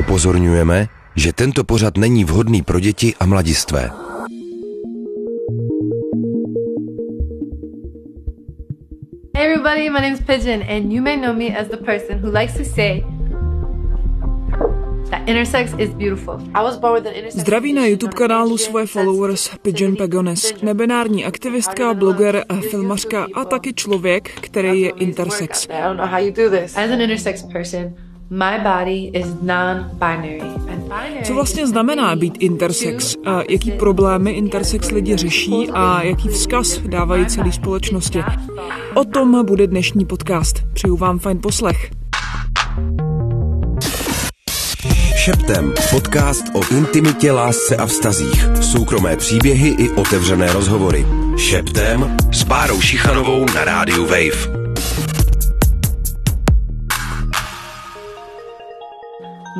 Upozorňujeme, že tento pořad není vhodný pro děti a mladistvé. Hey everybody, my name is Pigeon, and you may know me as the person who likes to say that intersex is beautiful. I was born with an intersex. Zdraví na YouTube kanálu svoje followers Pigeon Pagones, nebinární aktivistka, bloger, filmařka a taky člověk, který je intersex. As an person, my body is non-binary. And binary Co vlastně znamená být intersex? A jaký problémy intersex lidi řeší a jaký vzkaz dávají celé společnosti? O tom bude dnešní podcast. Přeju vám fajn poslech. Šeptem. Podcast o intimitě, lásce a vztazích. Soukromé příběhy i otevřené rozhovory. Šeptem s Bárou Šichanovou na rádiu Wave.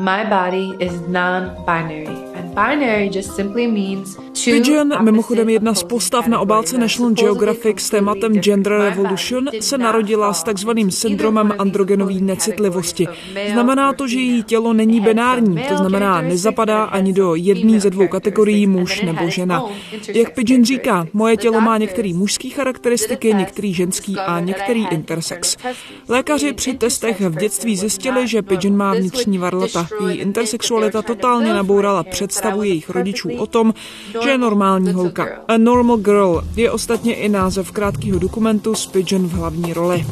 My body is non-binary. And binary just simply means Pigeon, mimochodem jedna z postav na obálce. National Geographic s tématem. Gender Revolution, se narodila s takzvaným syndromem androgenové necitlivosti. Znamená to, že její tělo není binární, to znamená nezapadá ani do jedné ze dvou kategorií muž nebo žena. Jak Pigeon říká, moje tělo má některé mužské charakteristiky, některý ženský a některý intersex. Lékaři při testech v dětství zjistili, že Pigeon má vnitřní varlata. Její intersexualita totálně nabourala představu jejich rodičů o tom, že je normální holka. A Normal Girl je ostatně i název krátkého dokumentu s Pigeon v hlavní roli.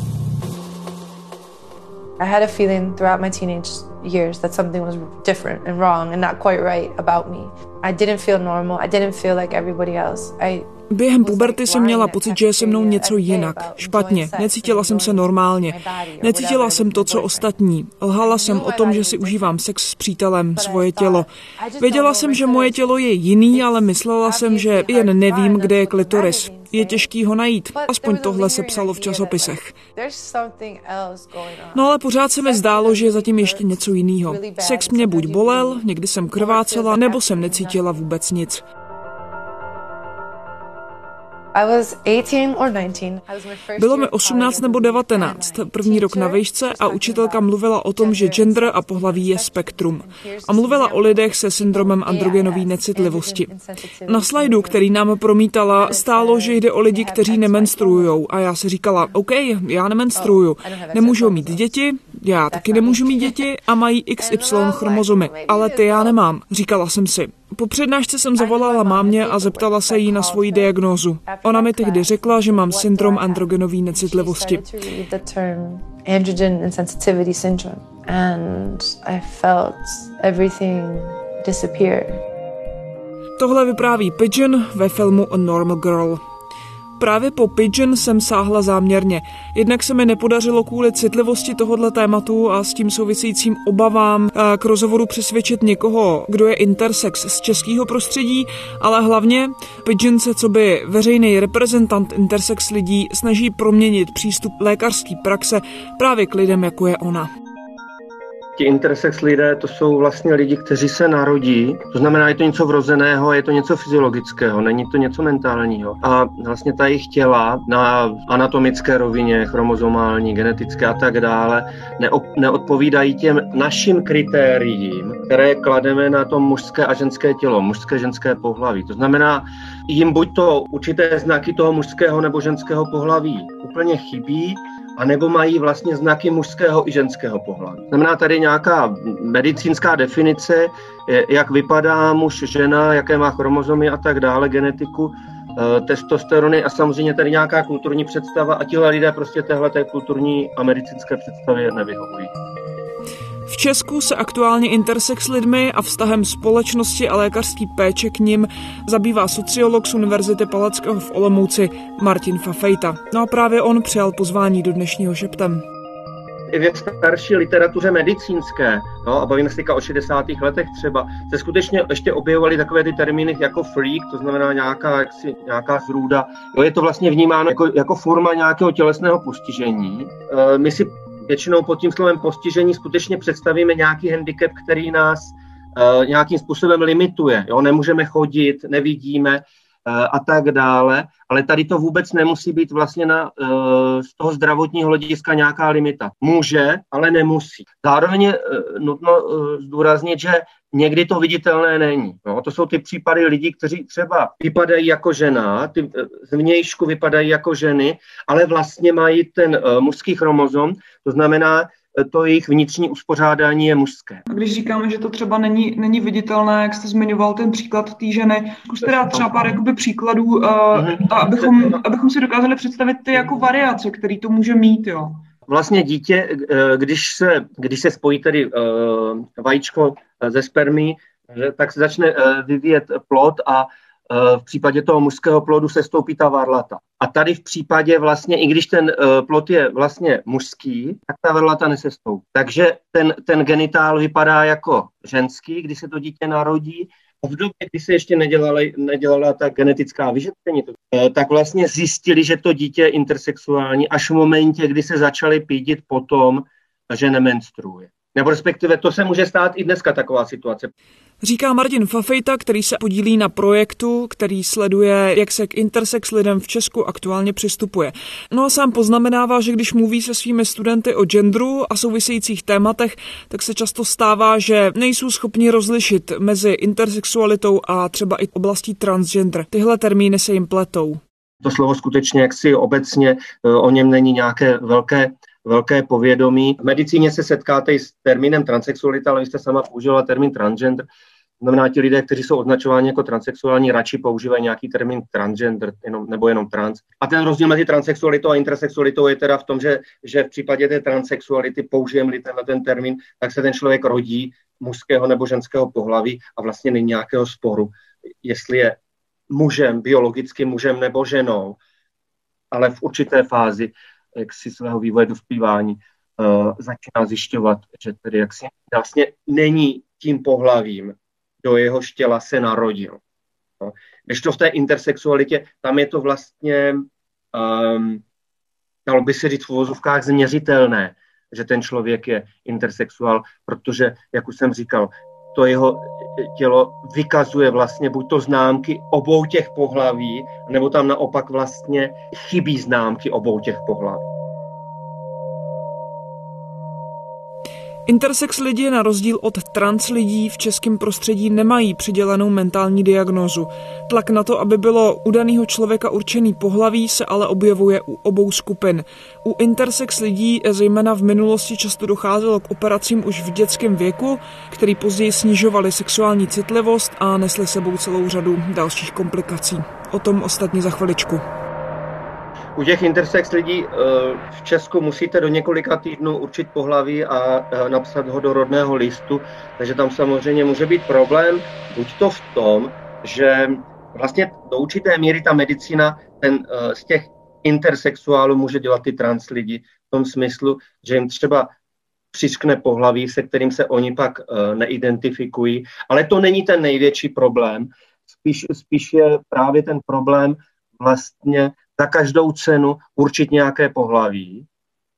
I had a feeling throughout my teenage years that something was different and wrong and not quite right about me. I didn't feel normal. I didn't feel like everybody else. I Během puberty jsem měla pocit, že je se mnou něco jinak, špatně. Necítila jsem se normálně. Necítila jsem to, co ostatní. Lhala jsem o tom, že si užívám sex s přítelem, svoje tělo. Věděla jsem, že moje tělo je jiný, ale myslela jsem, že jen nevím, kde je klitoris. Je těžký ho najít. Aspoň tohle se psalo v časopisech. No ale pořád se mi zdálo, že je zatím ještě něco jiného. Sex mě buď bolel, někdy jsem krvácela, nebo jsem necítila vůbec nic. Bylo mi of 18 college nebo and 19, my první rok na vejšce a učitelka mluvila o tom, že gender a pohlaví je spektrum. A mluvila o lidech se syndromem androgenové necitlivosti. Na slajdu, který nám promítala, stálo, že jde o lidi, kteří nemenstruují. A já si říkala, OK, já nemenstruuju. Nemůžu mít děti, já taky nemůžu mít děti a mají XY chromozomy. Ale ty já nemám, říkala jsem si. Po přednášce jsem zavolala mámě a zeptala se jí na svoji diagnózu. Ona mi tehdy řekla, že mám syndrom androgenové necitlivosti. Tohle vypráví Pigeon ve filmu A Normal Girl. Právě po Pigeon jsem sáhla záměrně. Jednak se mi nepodařilo kvůli citlivosti tohohle tématu a s tím souvisejícím obavám eh, k rozhovoru přesvědčit někoho, kdo je intersex z českého prostředí, ale hlavně Pigeon se co by veřejný reprezentant intersex lidí snaží proměnit přístup lékařské praxe právě k lidem, jako je ona. Ti intersex lidé to jsou vlastně lidi, kteří se narodí, to znamená, je to něco vrozeného, je to něco fyziologického, není to něco mentálního. A vlastně ta jejich těla na anatomické rovině, chromozomální, genetické a tak dále, neodpovídají těm našim kritériím, které klademe na to mužské a ženské tělo, mužské ženské pohlaví. To znamená, jim buď to určité znaky toho mužského nebo ženského pohlaví úplně chybí, a nebo mají vlastně znaky mužského i ženského pohlaví. Znamená tady nějaká medicínská definice, jak vypadá muž, žena, jaké má chromozomy a tak dále, genetiku, testosterony a samozřejmě tady nějaká kulturní představa a tihle lidé prostě téhle kulturní a medicínské představě nevyhovují. V Česku se aktuálně intersex lidmi a vztahem společnosti a lékařský péče k nim zabývá sociolog z Univerzity Palackého v Olomouci Martin Fafejta. No a právě on přijal pozvání do dnešního šeptem. I ve starší literatuře medicínské, no, a bavíme se o 60. letech třeba, se skutečně ještě objevovaly takové ty termíny jako freak, to znamená nějaká, jaksi, nějaká zrůda. Jo, je to vlastně vnímáno jako, jako forma nějakého tělesného postižení. E, my si většinou pod tím slovem postižení skutečně představíme nějaký handicap, který nás uh, nějakým způsobem limituje. Jo? Nemůžeme chodit, nevidíme. a tak dále, ale tady to vůbec nemusí být vlastně na, z toho zdravotního hlediska nějaká limita. Může, ale nemusí. Zároveň je nutno zdůraznit, že někdy to viditelné není. No, to jsou ty případy lidí, kteří třeba vypadají jako žena, ty zvnějšku vypadají jako ženy, ale vlastně mají ten mužský chromozom, to znamená, to jejich vnitřní uspořádání je mužské. A když říkáme, že to třeba není, není viditelné, jak jste zmiňoval ten příklad té ženy, zkuste dát třeba pár jakoby příkladů, uh, a abychom, abychom si dokázali představit ty jako variace, který to může mít, jo. Vlastně dítě, eh, když se, když se spojí tedy uh, vajíčko ze spermí, tak se začne vyvíjet plod a Eh, v případě toho mužského plodu se stoupí ta varlata. A tady v případě vlastně, i když ten eh, plod je vlastně mužský, tak ta varlata nesestoupí. Takže ten, ten genitál vypadá jako ženský, když se to dítě narodí, v době, kdy se ještě nedělala, nedělala ta genetická vyšetření, eh, tak vlastně zjistili, že to dítě je intersexuální až v momentě, kdy se začali pídit potom, že nemenstruuje. Nebo respektive to se může stát i dneska taková situace. Říká Martin Fafejta, který se podílí na projektu, který sleduje, jak se k intersex lidem v Česku aktuálně přistupuje. No a sám poznamenává, že když mluví se svými studenty o genderu a souvisejících tématech, tak se často stává, že nejsou schopni rozlišit mezi intersexualitou a třeba i oblastí transgender. Tyhle termíny se jim pletou. To slovo skutečně jaksi obecně eh, o něm není nějaké velké velké povědomí. V medicíně se setkáte i s termínem transexualita, ale vy jste sama použila termín transgender. Znamená, ti lidé, kteří jsou označováni jako transexuální, radši používají nějaký termín transgender jenom, nebo jenom trans. A ten rozdíl mezi transexualitou a intersexualitou je teda v tom, že, že v případě té transexuality, použijeme-li tenhle ten termín, tak se ten člověk rodí mužského nebo ženského pohlaví a vlastně není nějakého sporu, jestli je mužem, biologicky mužem nebo ženou, ale v určité fázi jaksi svého vývoje dospívání uh, začíná zjišťovat, že tedy jaksi vlastně není tím pohlavím, do jeho těla se narodil. No. Když to v té intersexualitě, tam je to vlastně, um, dalo by se říct v uvozovkách, změřitelné, že ten člověk je intersexuál, protože, jak už jsem říkal, to jeho tělo vykazuje vlastně buď to známky obou těch pohlaví, nebo tam naopak vlastně chybí známky obou těch pohlaví. Intersex lidi na rozdíl od trans lidí v českém prostředí nemají přidělenou mentální diagnózu. Tlak na to, aby bylo u daného člověka určený pohlaví, se ale objevuje u obou skupin. U intersex lidí zejména v minulosti často docházelo k operacím už v dětském věku, který později snižovaly sexuální citlivost a nesly sebou celou řadu dalších komplikací. O tom ostatně za chviličku. U těch intersex lidí eh, v Česku musíte do několika týdnů určit pohlaví a eh, napsat ho do rodného listu, takže tam samozřejmě může být problém, buď to v tom, že vlastně do určité míry ta medicína ten, eh, z těch intersexuálů může dělat ty trans lidi v tom smyslu, že jim třeba přiskne pohlaví, se kterým se oni pak neidentifikují, ale to není ten největší problém. Spíš, spíš je právě ten problém vlastně za každou cenu určit nějaké pohlaví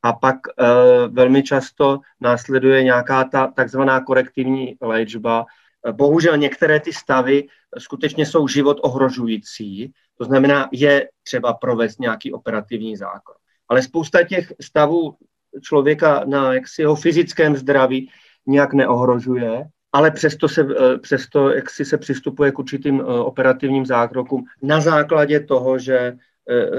a pak e, velmi často následuje nějaká ta takzvaná korektivní léčba. Bohužel některé ty stavy skutečně jsou život ohrožující, to znamená, je třeba provést nějaký operativní zákon. Ale spousta těch stavů člověka na jaksi jeho fyzickém zdraví nějak neohrožuje, ale přesto, se, eh, přesto jak si se přistupuje k určitým eh, operativním zákrokům na základě toho, že Eh,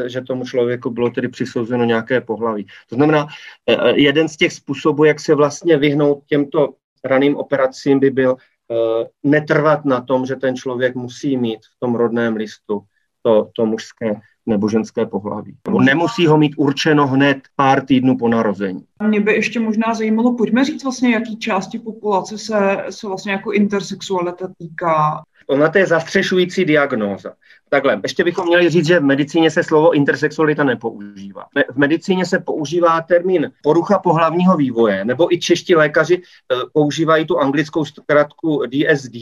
že tomu člověku bylo tedy přisouzeno nějaké pohlaví. To znamená, eh, jeden z těch způsobů, jak se vlastně vyhnout těmto raným operacím, by byl eh, netrvat na tom, že ten člověk musí mít v tom rodném listu to, to mužské nebo ženské pohlaví. Nebo nemusí ho mít určeno hned pár týdnů po narození. Mě by ještě možná zajímalo, pojďme říct vlastně, jaký části populace se, se vlastně jako intersexualita týká. Ona to je zastřešující diagnóza. Takhle, ještě bychom měli říct, že v medicíně se slovo intersexualita nepoužívá. V medicíně se používá termín porucha pohlavního vývoje, nebo i čeští lékaři eh, používají tu anglickou zkratku DSD,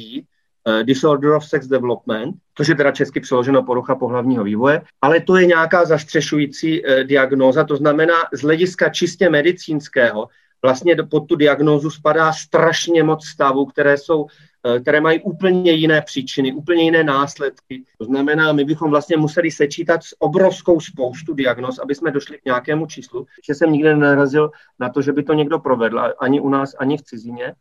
Disorder of Sex Development, což je teda česky přeloženo porucha pohlavního vývoje, ale to je nějaká zastřešující eh, diagnóza, to znamená z hlediska čistě medicínského vlastně pod tu diagnózu spadá strašně moc stavů, které jsou eh, které mají úplně jiné příčiny, úplně jiné následky. To znamená, my bychom vlastně museli sečítat s obrovskou spoustu diagnóz, aby jsme došli k nějakému číslu. Že jsem nikdy nenarazil na to, že by to někdo provedl, ani u nás, ani v cizině.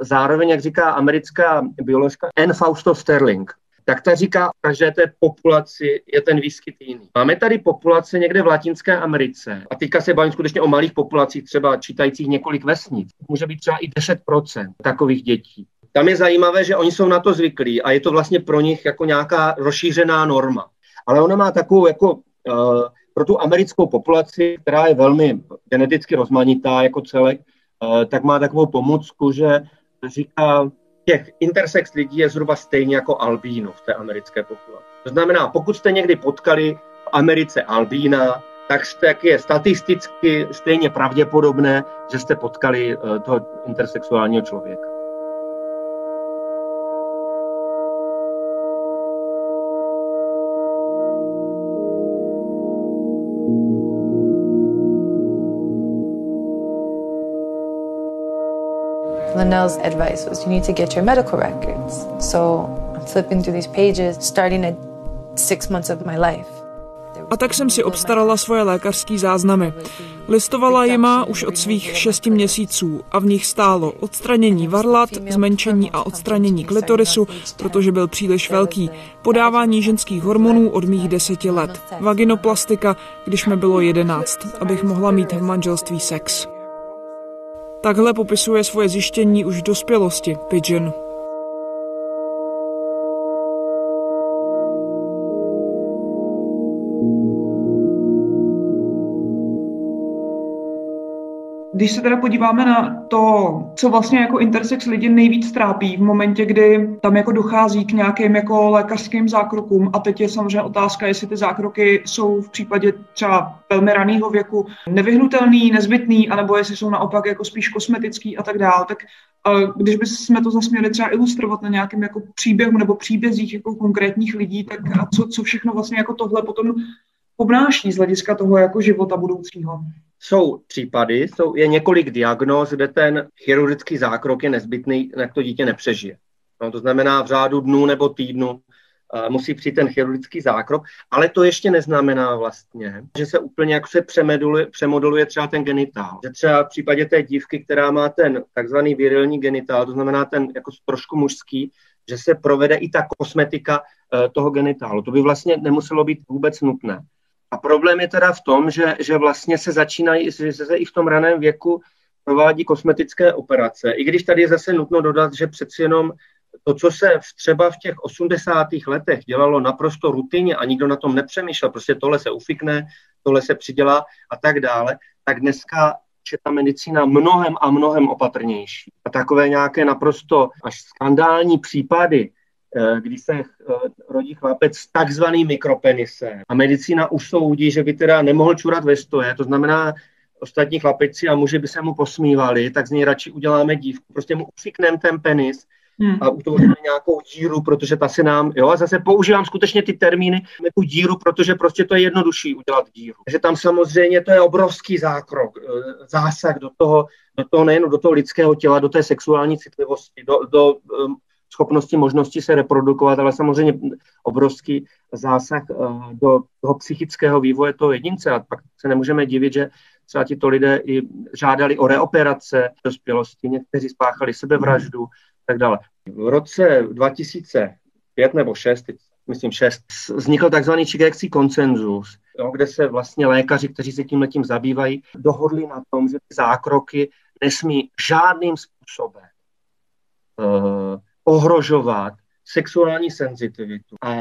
Zároveň, jak říká americká bioložka Anne Fausto Sterling, tak ta říká, v každé té populaci je ten výskyt jiný. Máme tady populace někde v Latinské Americe a teďka se bavím skutečně o malých populacích, třeba čítajících několik vesnic. Může být třeba i 10% takových dětí. Tam je zajímavé, že oni jsou na to zvyklí a je to vlastně pro nich jako nějaká rozšířená norma. Ale ona má takovou jako uh, pro tu americkou populaci, která je velmi geneticky rozmanitá jako celek, tak má takovou pomůcku, že říká, těch intersex lidí je zhruba stejně jako albínů v té americké populaci. To znamená, pokud jste někdy potkali v Americe albína, tak, jste, jak je statisticky stejně pravděpodobné, že jste potkali uh, toho intersexuálního člověka. Linnell's advice was you need to get your medical records. So I'm flipping through these pages, starting at six months of my life. A tak jsem si obstarala svoje lékařské záznamy. Listovala jima už od svých šesti měsíců a v nich stálo odstranění varlat, zmenšení a odstranění klitorisu, protože byl příliš velký, podávání ženských hormonů od mých deseti let, vaginoplastika, když mi bylo jedenáct, abych mohla mít v manželství sex. Takhle popisuje svoje zjištění už v dospělosti Pigeon. Když se teda podíváme na to, co vlastně jako intersex lidi nejvíc trápí v momentě, kdy tam jako dochází k nějakým jako lékařským zákrokům a teď je samozřejmě otázka, jestli ty zákroky jsou v případě třeba velmi raného věku nevyhnutelný, nezbytný, anebo jestli jsou naopak jako spíš kosmetický a tak dále, tak eh, když bychom to zase měli třeba ilustrovat na nějakém jako příběhu nebo příbězích jako konkrétních lidí, tak a co, co všechno vlastně jako tohle potom obnáší z hlediska toho jako života budoucího? Jsou případy, jsou, je několik diagnóz, kde ten chirurgický zákrok je nezbytný, jak to dítě nepřežije. No, to znamená v řádu dnů nebo týdnu uh, musí přijít ten chirurgický zákrok, ale to ještě neznamená vlastně, že se úplně jako se přemoduluje, přemoduluje třeba ten genitál. Že třeba v případě té dívky, která má ten takzvaný virilní genitál, to znamená ten jako trošku mužský, že se provede i ta kosmetika uh, toho genitálu. To by vlastně nemuselo být vůbec nutné. A problém je teda v tom, že, že vlastně se začínají, že se i v tom raném věku provádí kosmetické operace. I když tady je zase nutno dodat, že přeci jenom to, co se v, třeba v těch 80. letech dělalo naprosto rutině a nikdo na tom nepřemýšlel, prostě tohle se ufikne, tohle se přidělá a tak dále, tak dneska je ta medicína mnohem a mnohem opatrnější. A takové nějaké naprosto až skandální případy, Eh, kdy se eh, rodí chlapec s takzvaným mikropenisem a medicína usoudí, že by teda nemohl čurat ve stoje, to znamená, ostatní chlapeci a muži by se mu posmívali, tak z něj radši uděláme dívku. Prostě mu ufikneme ten penis hmm. a utvoříme nějakou díru, protože ta se nám, jo, a zase používám skutečně ty termíny, tu díru, protože prostě to je jednodušší udělat díru. Takže tam samozřejmě to je obrovský zákrok, eh, zásah do toho, do toho nejen do toho lidského těla, do té sexuální citlivosti, do, do schopnosti, možnosti se reprodukovat, ale samozřejmě obrovský zásah eh, do toho psychického vývoje toho jedince. A pak se nemůžeme divit, že třeba tito lidé i žádali o reoperace dospělosti, někteří spáchali sebevraždu a tak dále. V roce 2005 nebo 6, myslím 6, vznikl takzvaný Chicagský koncenzus, jo, kde se vlastně lékaři, kteří se tím letím zabývají, dohodli na tom, že ty zákroky nesmí žádným způsobem uh, ohrožovat sexuální senzitivitu a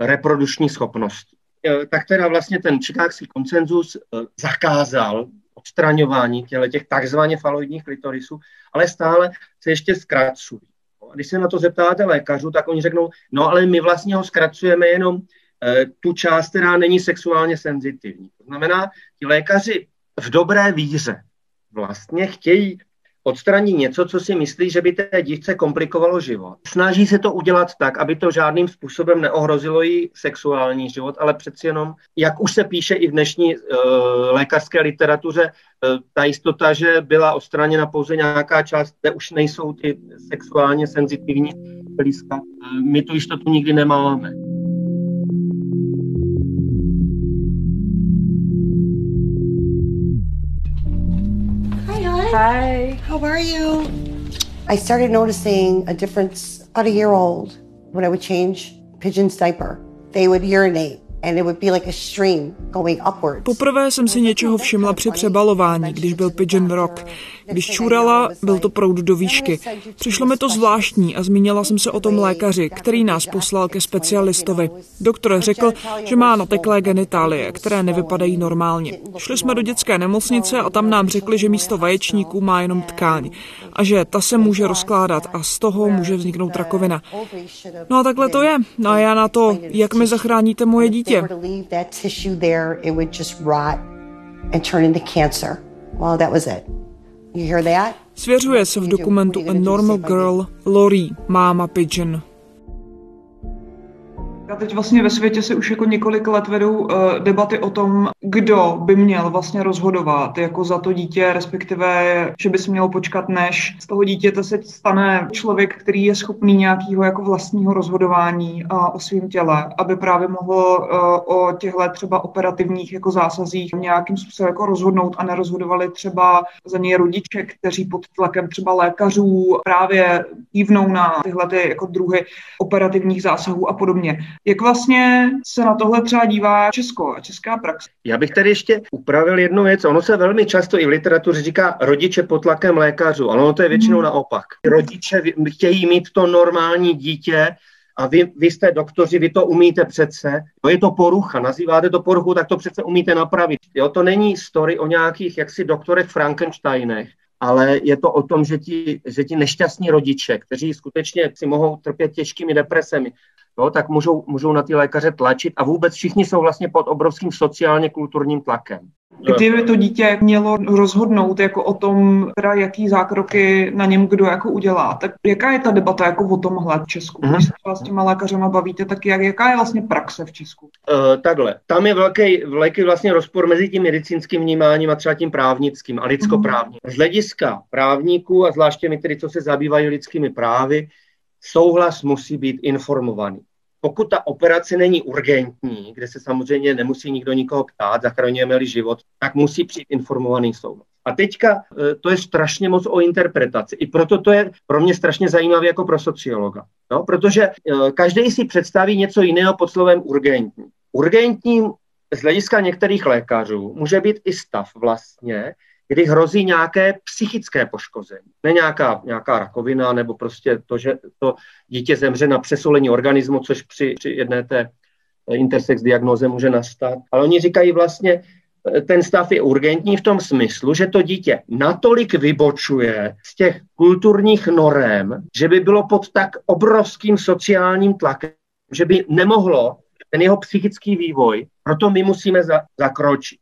reprodukční schopnost. E, tak teda vlastně ten čikákský koncenzus e, zakázal odstraňování těch takzvaně faloidních klitorisů, ale stále se ještě zkracují. A když se na to zeptáte lékařů, tak oni řeknou, no ale my vlastně ho zkracujeme jenom e, tu část, která není sexuálně senzitivní. To znamená, ti lékaři v dobré víře vlastně chtějí odstraní něco, co si myslí, že by té dívce komplikovalo život. Snaží se to udělat tak, aby to žádným způsobem neohrozilo jí sexuální život, ale přeci jenom, jak už se píše i v dnešní uh, lékařské literatuře, uh, ta jistota, že byla odstraněna pouze nějaká část, kde už nejsou ty sexuálně senzitivní blízka. Uh, my tu jistotu nikdy nemáme. Hi. How are you? I started noticing a difference about a year old when I would change Pigeon's diaper. They would urinate Poprvé jsem si něčeho všimla při přebalování, když byl Pigeon Rock. Když čurala, byl to proud do výšky. Přišlo mi to zvláštní a zmínila jsem se o tom lékaři, který nás poslal ke specialistovi. Doktor řekl, že má nateklé genitálie, které nevypadají normálně. Šli jsme do dětské nemocnice a tam nám řekli, že místo vaječníků má jenom tkáň a že ta se může rozkládat a z toho může vzniknout rakovina. No a takhle to je. No a já na to, jak mi zachráníte moje dítě. Well, that was it. You hear that? Svěřuje se v dokumentu A Normal Girl Lori, máma Pigeon. A teď vlastně ve světě se už jako několik let vedou uh, debaty o tom, kdo by měl vlastně rozhodovat jako za to dítě, respektive, že by se mělo počkat, než z toho dítěte se stane člověk, který je schopný nějakého jako vlastního rozhodování uh, o svém těle, aby právě mohl uh, o těchto třeba operativních jako zásazích nějakým způsobem jako rozhodnout a nerozhodovali třeba za něj rodiče, kteří pod tlakem třeba lékařů právě kývnou na tyhle ty jako druhy operativních zásahů a podobně. Jak vlastně se na tohle třeba dívá Česko a česká praxe? Já bych tady ještě upravil jednu věc. Ono se velmi často i v literatuře říká rodiče pod tlakem lékařů, ale ono to je většinou hmm. naopak. Rodiče chtějí mít to normální dítě, a vy, vy jste doktoři, vy to umíte přece, no je to porucha, nazýváte to poruchu, tak to přece umíte napravit. Jo, to není story o nějakých jaksi doktorech Frankensteinech, ale je to o tom, že ti, že ti nešťastní rodiče, kteří skutečně si mohou trpět těžkými depresemi, jo, tak můžou, můžou na ty lékaře tlačit a vůbec všichni jsou vlastně pod obrovským sociálně kulturním tlakem. Kdyby to dítě mělo rozhodnout jako o tom, teda jaký zákroky na něm kdo jako udělá, tak jaká je ta debata jako o tomhle v Česku? Mm-hmm. Když se s těma lékařema bavíte, tak jak, jaká je vlastně praxe v Česku? Uh, takhle, tam je velký, velký vlastně rozpor mezi tím medicínským vnímáním a třeba tím právnickým a lidskoprávním. Mm-hmm. Z hlediska právníků a zvláště my, tedy, co se zabývají lidskými právy, souhlas musí být informovaný. Pokud ta operace není urgentní, kde se samozřejmě nemusí nikdo nikoho ptát, zachraňujeme-li život, tak musí přijít informovaný souhlas. A teďka e, to je strašně moc o interpretaci. I proto to je pro mě strašně zajímavé jako pro sociologa. No, protože e, každý si představí něco jiného pod slovem urgentní. Urgentním z hlediska některých lékařů může být i stav vlastně, kdy hrozí nějaké psychické poškození. Ne nějaká, nějaká rakovina nebo prostě to, že to dítě zemře na přesolení organismu, což při, při jedné té intersex diagnoze může nastat. Ale oni říkají vlastně, ten stav je urgentní v tom smyslu, že to dítě natolik vybočuje z těch kulturních norem, že by bylo pod tak obrovským sociálním tlakem, že by nemohlo ten jeho psychický vývoj, proto my musíme za, zakročit.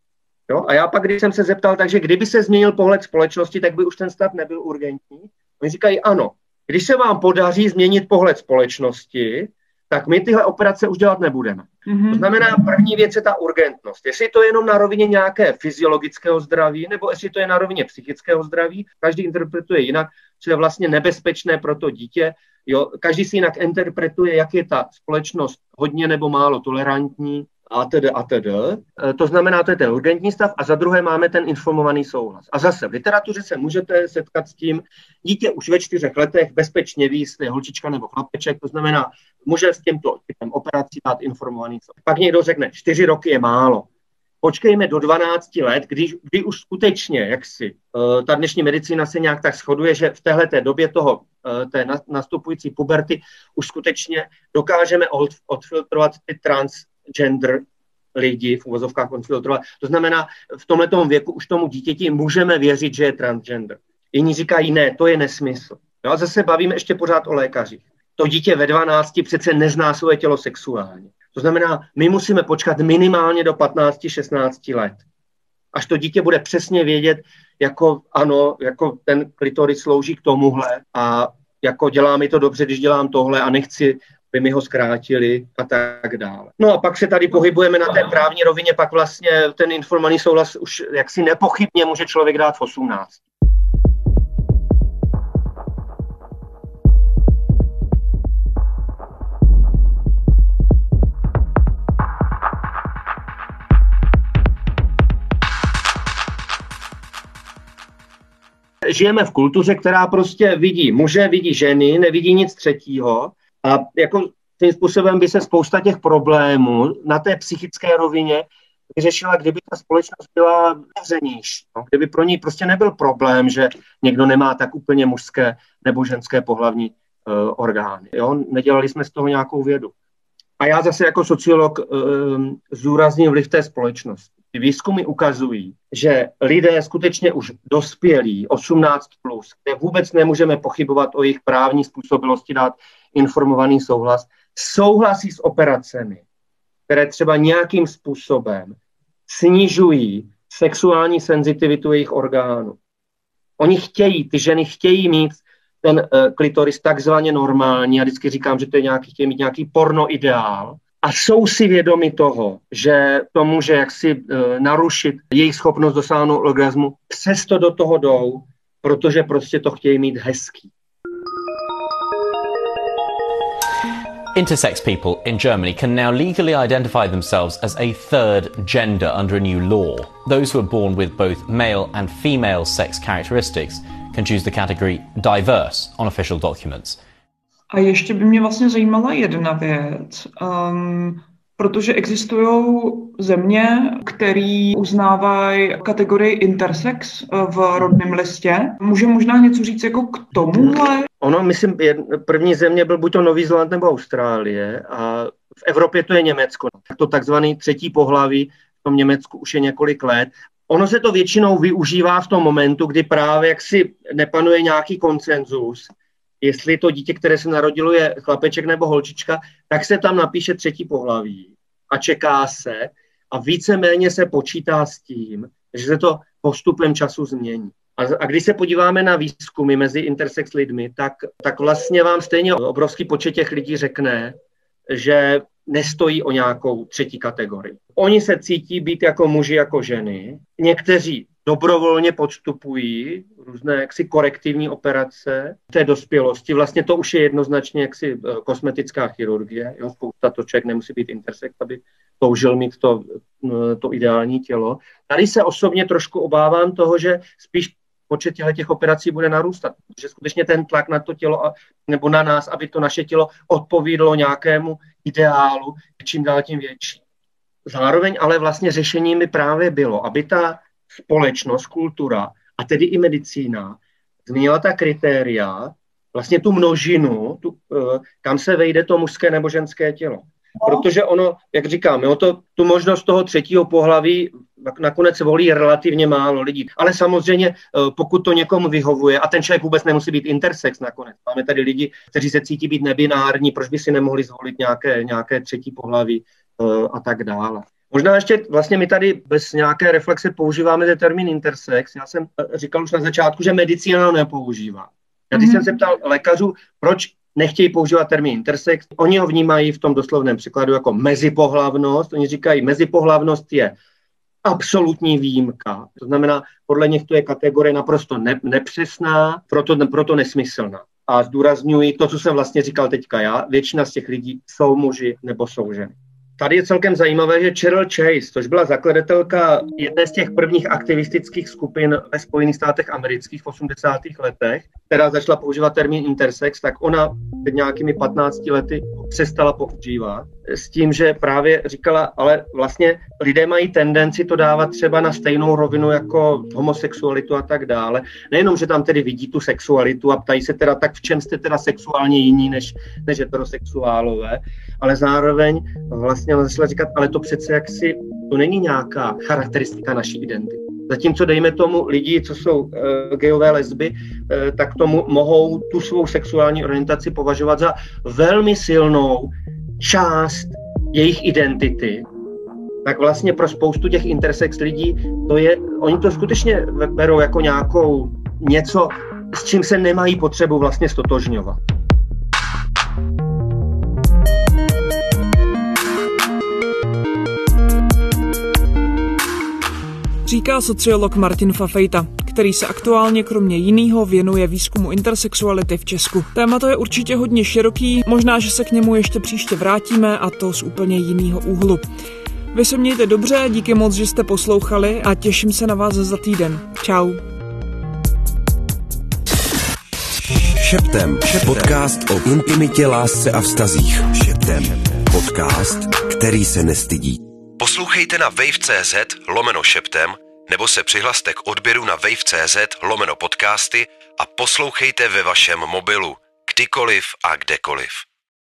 Jo? A já pak, když jsem se zeptal, takže kdyby se změnil pohled společnosti, tak by už ten stav nebyl urgentní. Oni říkají ano. Když se vám podaří změnit pohled společnosti, tak my tyhle operace už dělat nebudeme. Mm-hmm. To znamená, první věc je ta urgentnost. Jestli to je jenom na rovině nějaké fyziologického zdraví, nebo jestli to je na rovině psychického zdraví, každý interpretuje jinak, co je vlastně nebezpečné pro to dítě. Jo, každý si jinak interpretuje, jak je ta společnost hodně nebo málo tolerantní, a tedy a tedy. To znamená, to je ten urgentní stav a za druhé máme ten informovaný souhlas. A zase v literatuře se můžete setkat s tím, dítě už ve čtyřech letech bezpečně ví, jestli je holčička nebo chlapeček, to znamená, může s tímto typem operací dát informovaný souhlas. Pak někdo řekne, čtyři roky je málo. Počkejme do 12 let, když, kdy už skutečně, jak si, e, ta dnešní medicína se nějak tak shoduje, že v téhle době toho, e, té nastupující puberty už skutečně dokážeme odfiltrovat ty trans gender lidi v uvozovkách konfiltrovat. To znamená, v tomto věku už tomu dítěti můžeme věřit, že je transgender. Jiní říkají, ne, to je nesmysl. No a zase bavíme ještě pořád o lékařích. To dítě ve 12 přece nezná svoje tělo sexuálně. To znamená, my musíme počkat minimálně do 15-16 let, až to dítě bude přesně vědět, jako ano, jako ten klitoris slouží k tomuhle a jako dělá mi to dobře, když dělám tohle a nechci, by mi ho zkrátili a tak dále. No a pak se tady pohybujeme na té právní rovině, pak vlastně ten informovaný souhlas už jaksi nepochybně může člověk dát v 18. žijeme v kultuře, která prostě vidí muže, vidí ženy, nevidí nic třetího a jako tím způsobem by se spousta těch problémů na té psychické rovině vyřešila, kdyby ta společnost byla otevřenější. No? Kdyby pro ní prostě nebyl problém, že někdo nemá tak úplně mužské nebo ženské pohlavní uh, orgány. Jo? Nedělali jsme z toho nějakou vědu. A já zase jako sociolog uh, zúrazním vliv té společnosti. Ty výzkumy ukazují, že lidé skutečně už dospělí, 18+, plus, kde vůbec nemůžeme pochybovat o jejich právní způsobilosti dát informovaný souhlas, souhlasí s operacemi, které třeba nějakým způsobem snižují sexuální senzitivitu jejich orgánů. Oni chtějí, ty ženy chtějí mít ten uh, klitoris takzvaně normální, já vždycky říkám, že to je nějaký, chtějí mít nějaký porno ideál, a jsou si vědomi toho, že to může jaksi uh, narušit jejich schopnost dosáhnout orgasmu, přesto do toho jdou, protože prostě to chtějí mít hezký. Intersex people in Germany can now legally identify themselves as a third gender under a new law. Those who are born with both male and female sex characteristics can choose the category diverse on official documents. A ještě by mě vlastně zajímala jedna věc. Um, protože existují země, které uznávají kategorii intersex v rodném listě. Může možná něco říct jako k tomuhle? Ono, myslím, první země byl buď to Nový Zéland nebo Austrálie a v Evropě to je Německo. To takzvaný třetí pohlaví v tom Německu už je několik let. Ono se to většinou využívá v tom momentu, kdy právě jaksi nepanuje nějaký konsenzus, jestli to dítě, které se narodilo, je chlapeček nebo holčička, tak se tam napíše třetí pohlaví a čeká se a víceméně se počítá s tím, že se to postupem času změní. A, a když se podíváme na výzkumy mezi intersex lidmi, tak, tak vlastně vám stejně obrovský počet těch lidí řekne, že nestojí o nějakou třetí kategorii. Oni se cítí být jako muži, jako ženy. Někteří dobrovolně podstupují různé jaksi korektivní operace té dospělosti. Vlastně to už je jednoznačně jaksi eh, kosmetická chirurgie. Jo? Spousta to člověk nemusí být intersex, aby toužil mít to, eh, to ideální tělo. Tady se osobně trošku obávám toho, že spíš počet těch operací bude narůstat. Že skutečně ten tlak na to tělo nebo na nás, aby to naše tělo odpovídalo nějakému ideálu, čím dál tím větší. Zároveň ale vlastně řešením by právě bylo, aby ta společnost, kultura a tedy i medicína změnila ta kritéria, vlastně tu množinu, tu, eh, kam se vejde to mužské nebo ženské tělo. Protože ono, jak říkám, jo, to, tu možnost toho třetího pohlaví nakonec volí relativně málo lidí. Ale samozřejmě, eh, pokud to někomu vyhovuje, a ten člověk vůbec nemusí být intersex nakonec. Máme tady lidi, kteří se cítí být nebinární, proč by si nemohli zvolit nějaké, nějaké třetí pohlaví eh, a tak dále. Možná ještě vlastně my tady bez nějaké reflexe používáme ten termín intersex. Já jsem eh, říkal už na začátku, že medicína ho nepoužívá. Já když mm-hmm. jsem se ptal lékařů, proč nechtějí používat termín intersex, oni ho vnímají v tom doslovném překladu jako mezipohlavnost. Oni říkají, mezipohlavnost je absolutní výjimka. To znamená, podle nich to je kategorie naprosto ne- nepřesná, proto, proto nesmyslná. A zdůrazňuji to, co jsem vlastně říkal teďka já, většina z těch lidí jsou muži nebo jsou ženy. Tady je celkem zajímavé, že Cheryl Chase, což byla zakladatelka jedné z těch prvních aktivistických skupin ve Spojených státech amerických v 80. letech, která začala používat termín intersex, tak ona před nějakými 15 lety přestala používat s tím, že právě říkala, ale vlastně lidé mají tendenci to dávat třeba na stejnou rovinu jako homosexualitu a tak dále. Nejenom, že tam tedy vidí tu sexualitu a ptají se teda, tak v čem jste teda sexuálně jiní než, než heterosexuálové, ale zároveň vlastně začala říkat, ale to přece jaksi, to není nějaká charakteristika naší identity. Zatímco dejme tomu lidi, co jsou uh, gejové lesby, uh, tak tomu mohou tu svou sexuální orientaci považovat za velmi silnou část jejich identity. tak vlastně pro spoustu těch intersex lidí to je, oni to skutečně berou jako nějakou něco, s čím se nemají potřebu vlastně stotožňovat. Říká sociolog Martin Fafejta, který se aktuálně kromě jiného věnuje výzkumu intersexuality v Česku. Téma to je určitě hodně široký, možná, že se k němu ještě příště vrátíme a to z úplně jiného úhlu. Vy se mějte dobře, díky moc, že jste poslouchali a těším se na vás za týden. Ciao. Šeptem. Podcast o intimitě, lásce a vztazích. Šeptem. Podcast, který se nestydí. Poslouchejte na wave.cz lomeno šeptem nebo se přihlaste k odběru na wave.cz lomeno podcasty a poslouchejte ve vašem mobilu, kdykoliv a kdekoliv.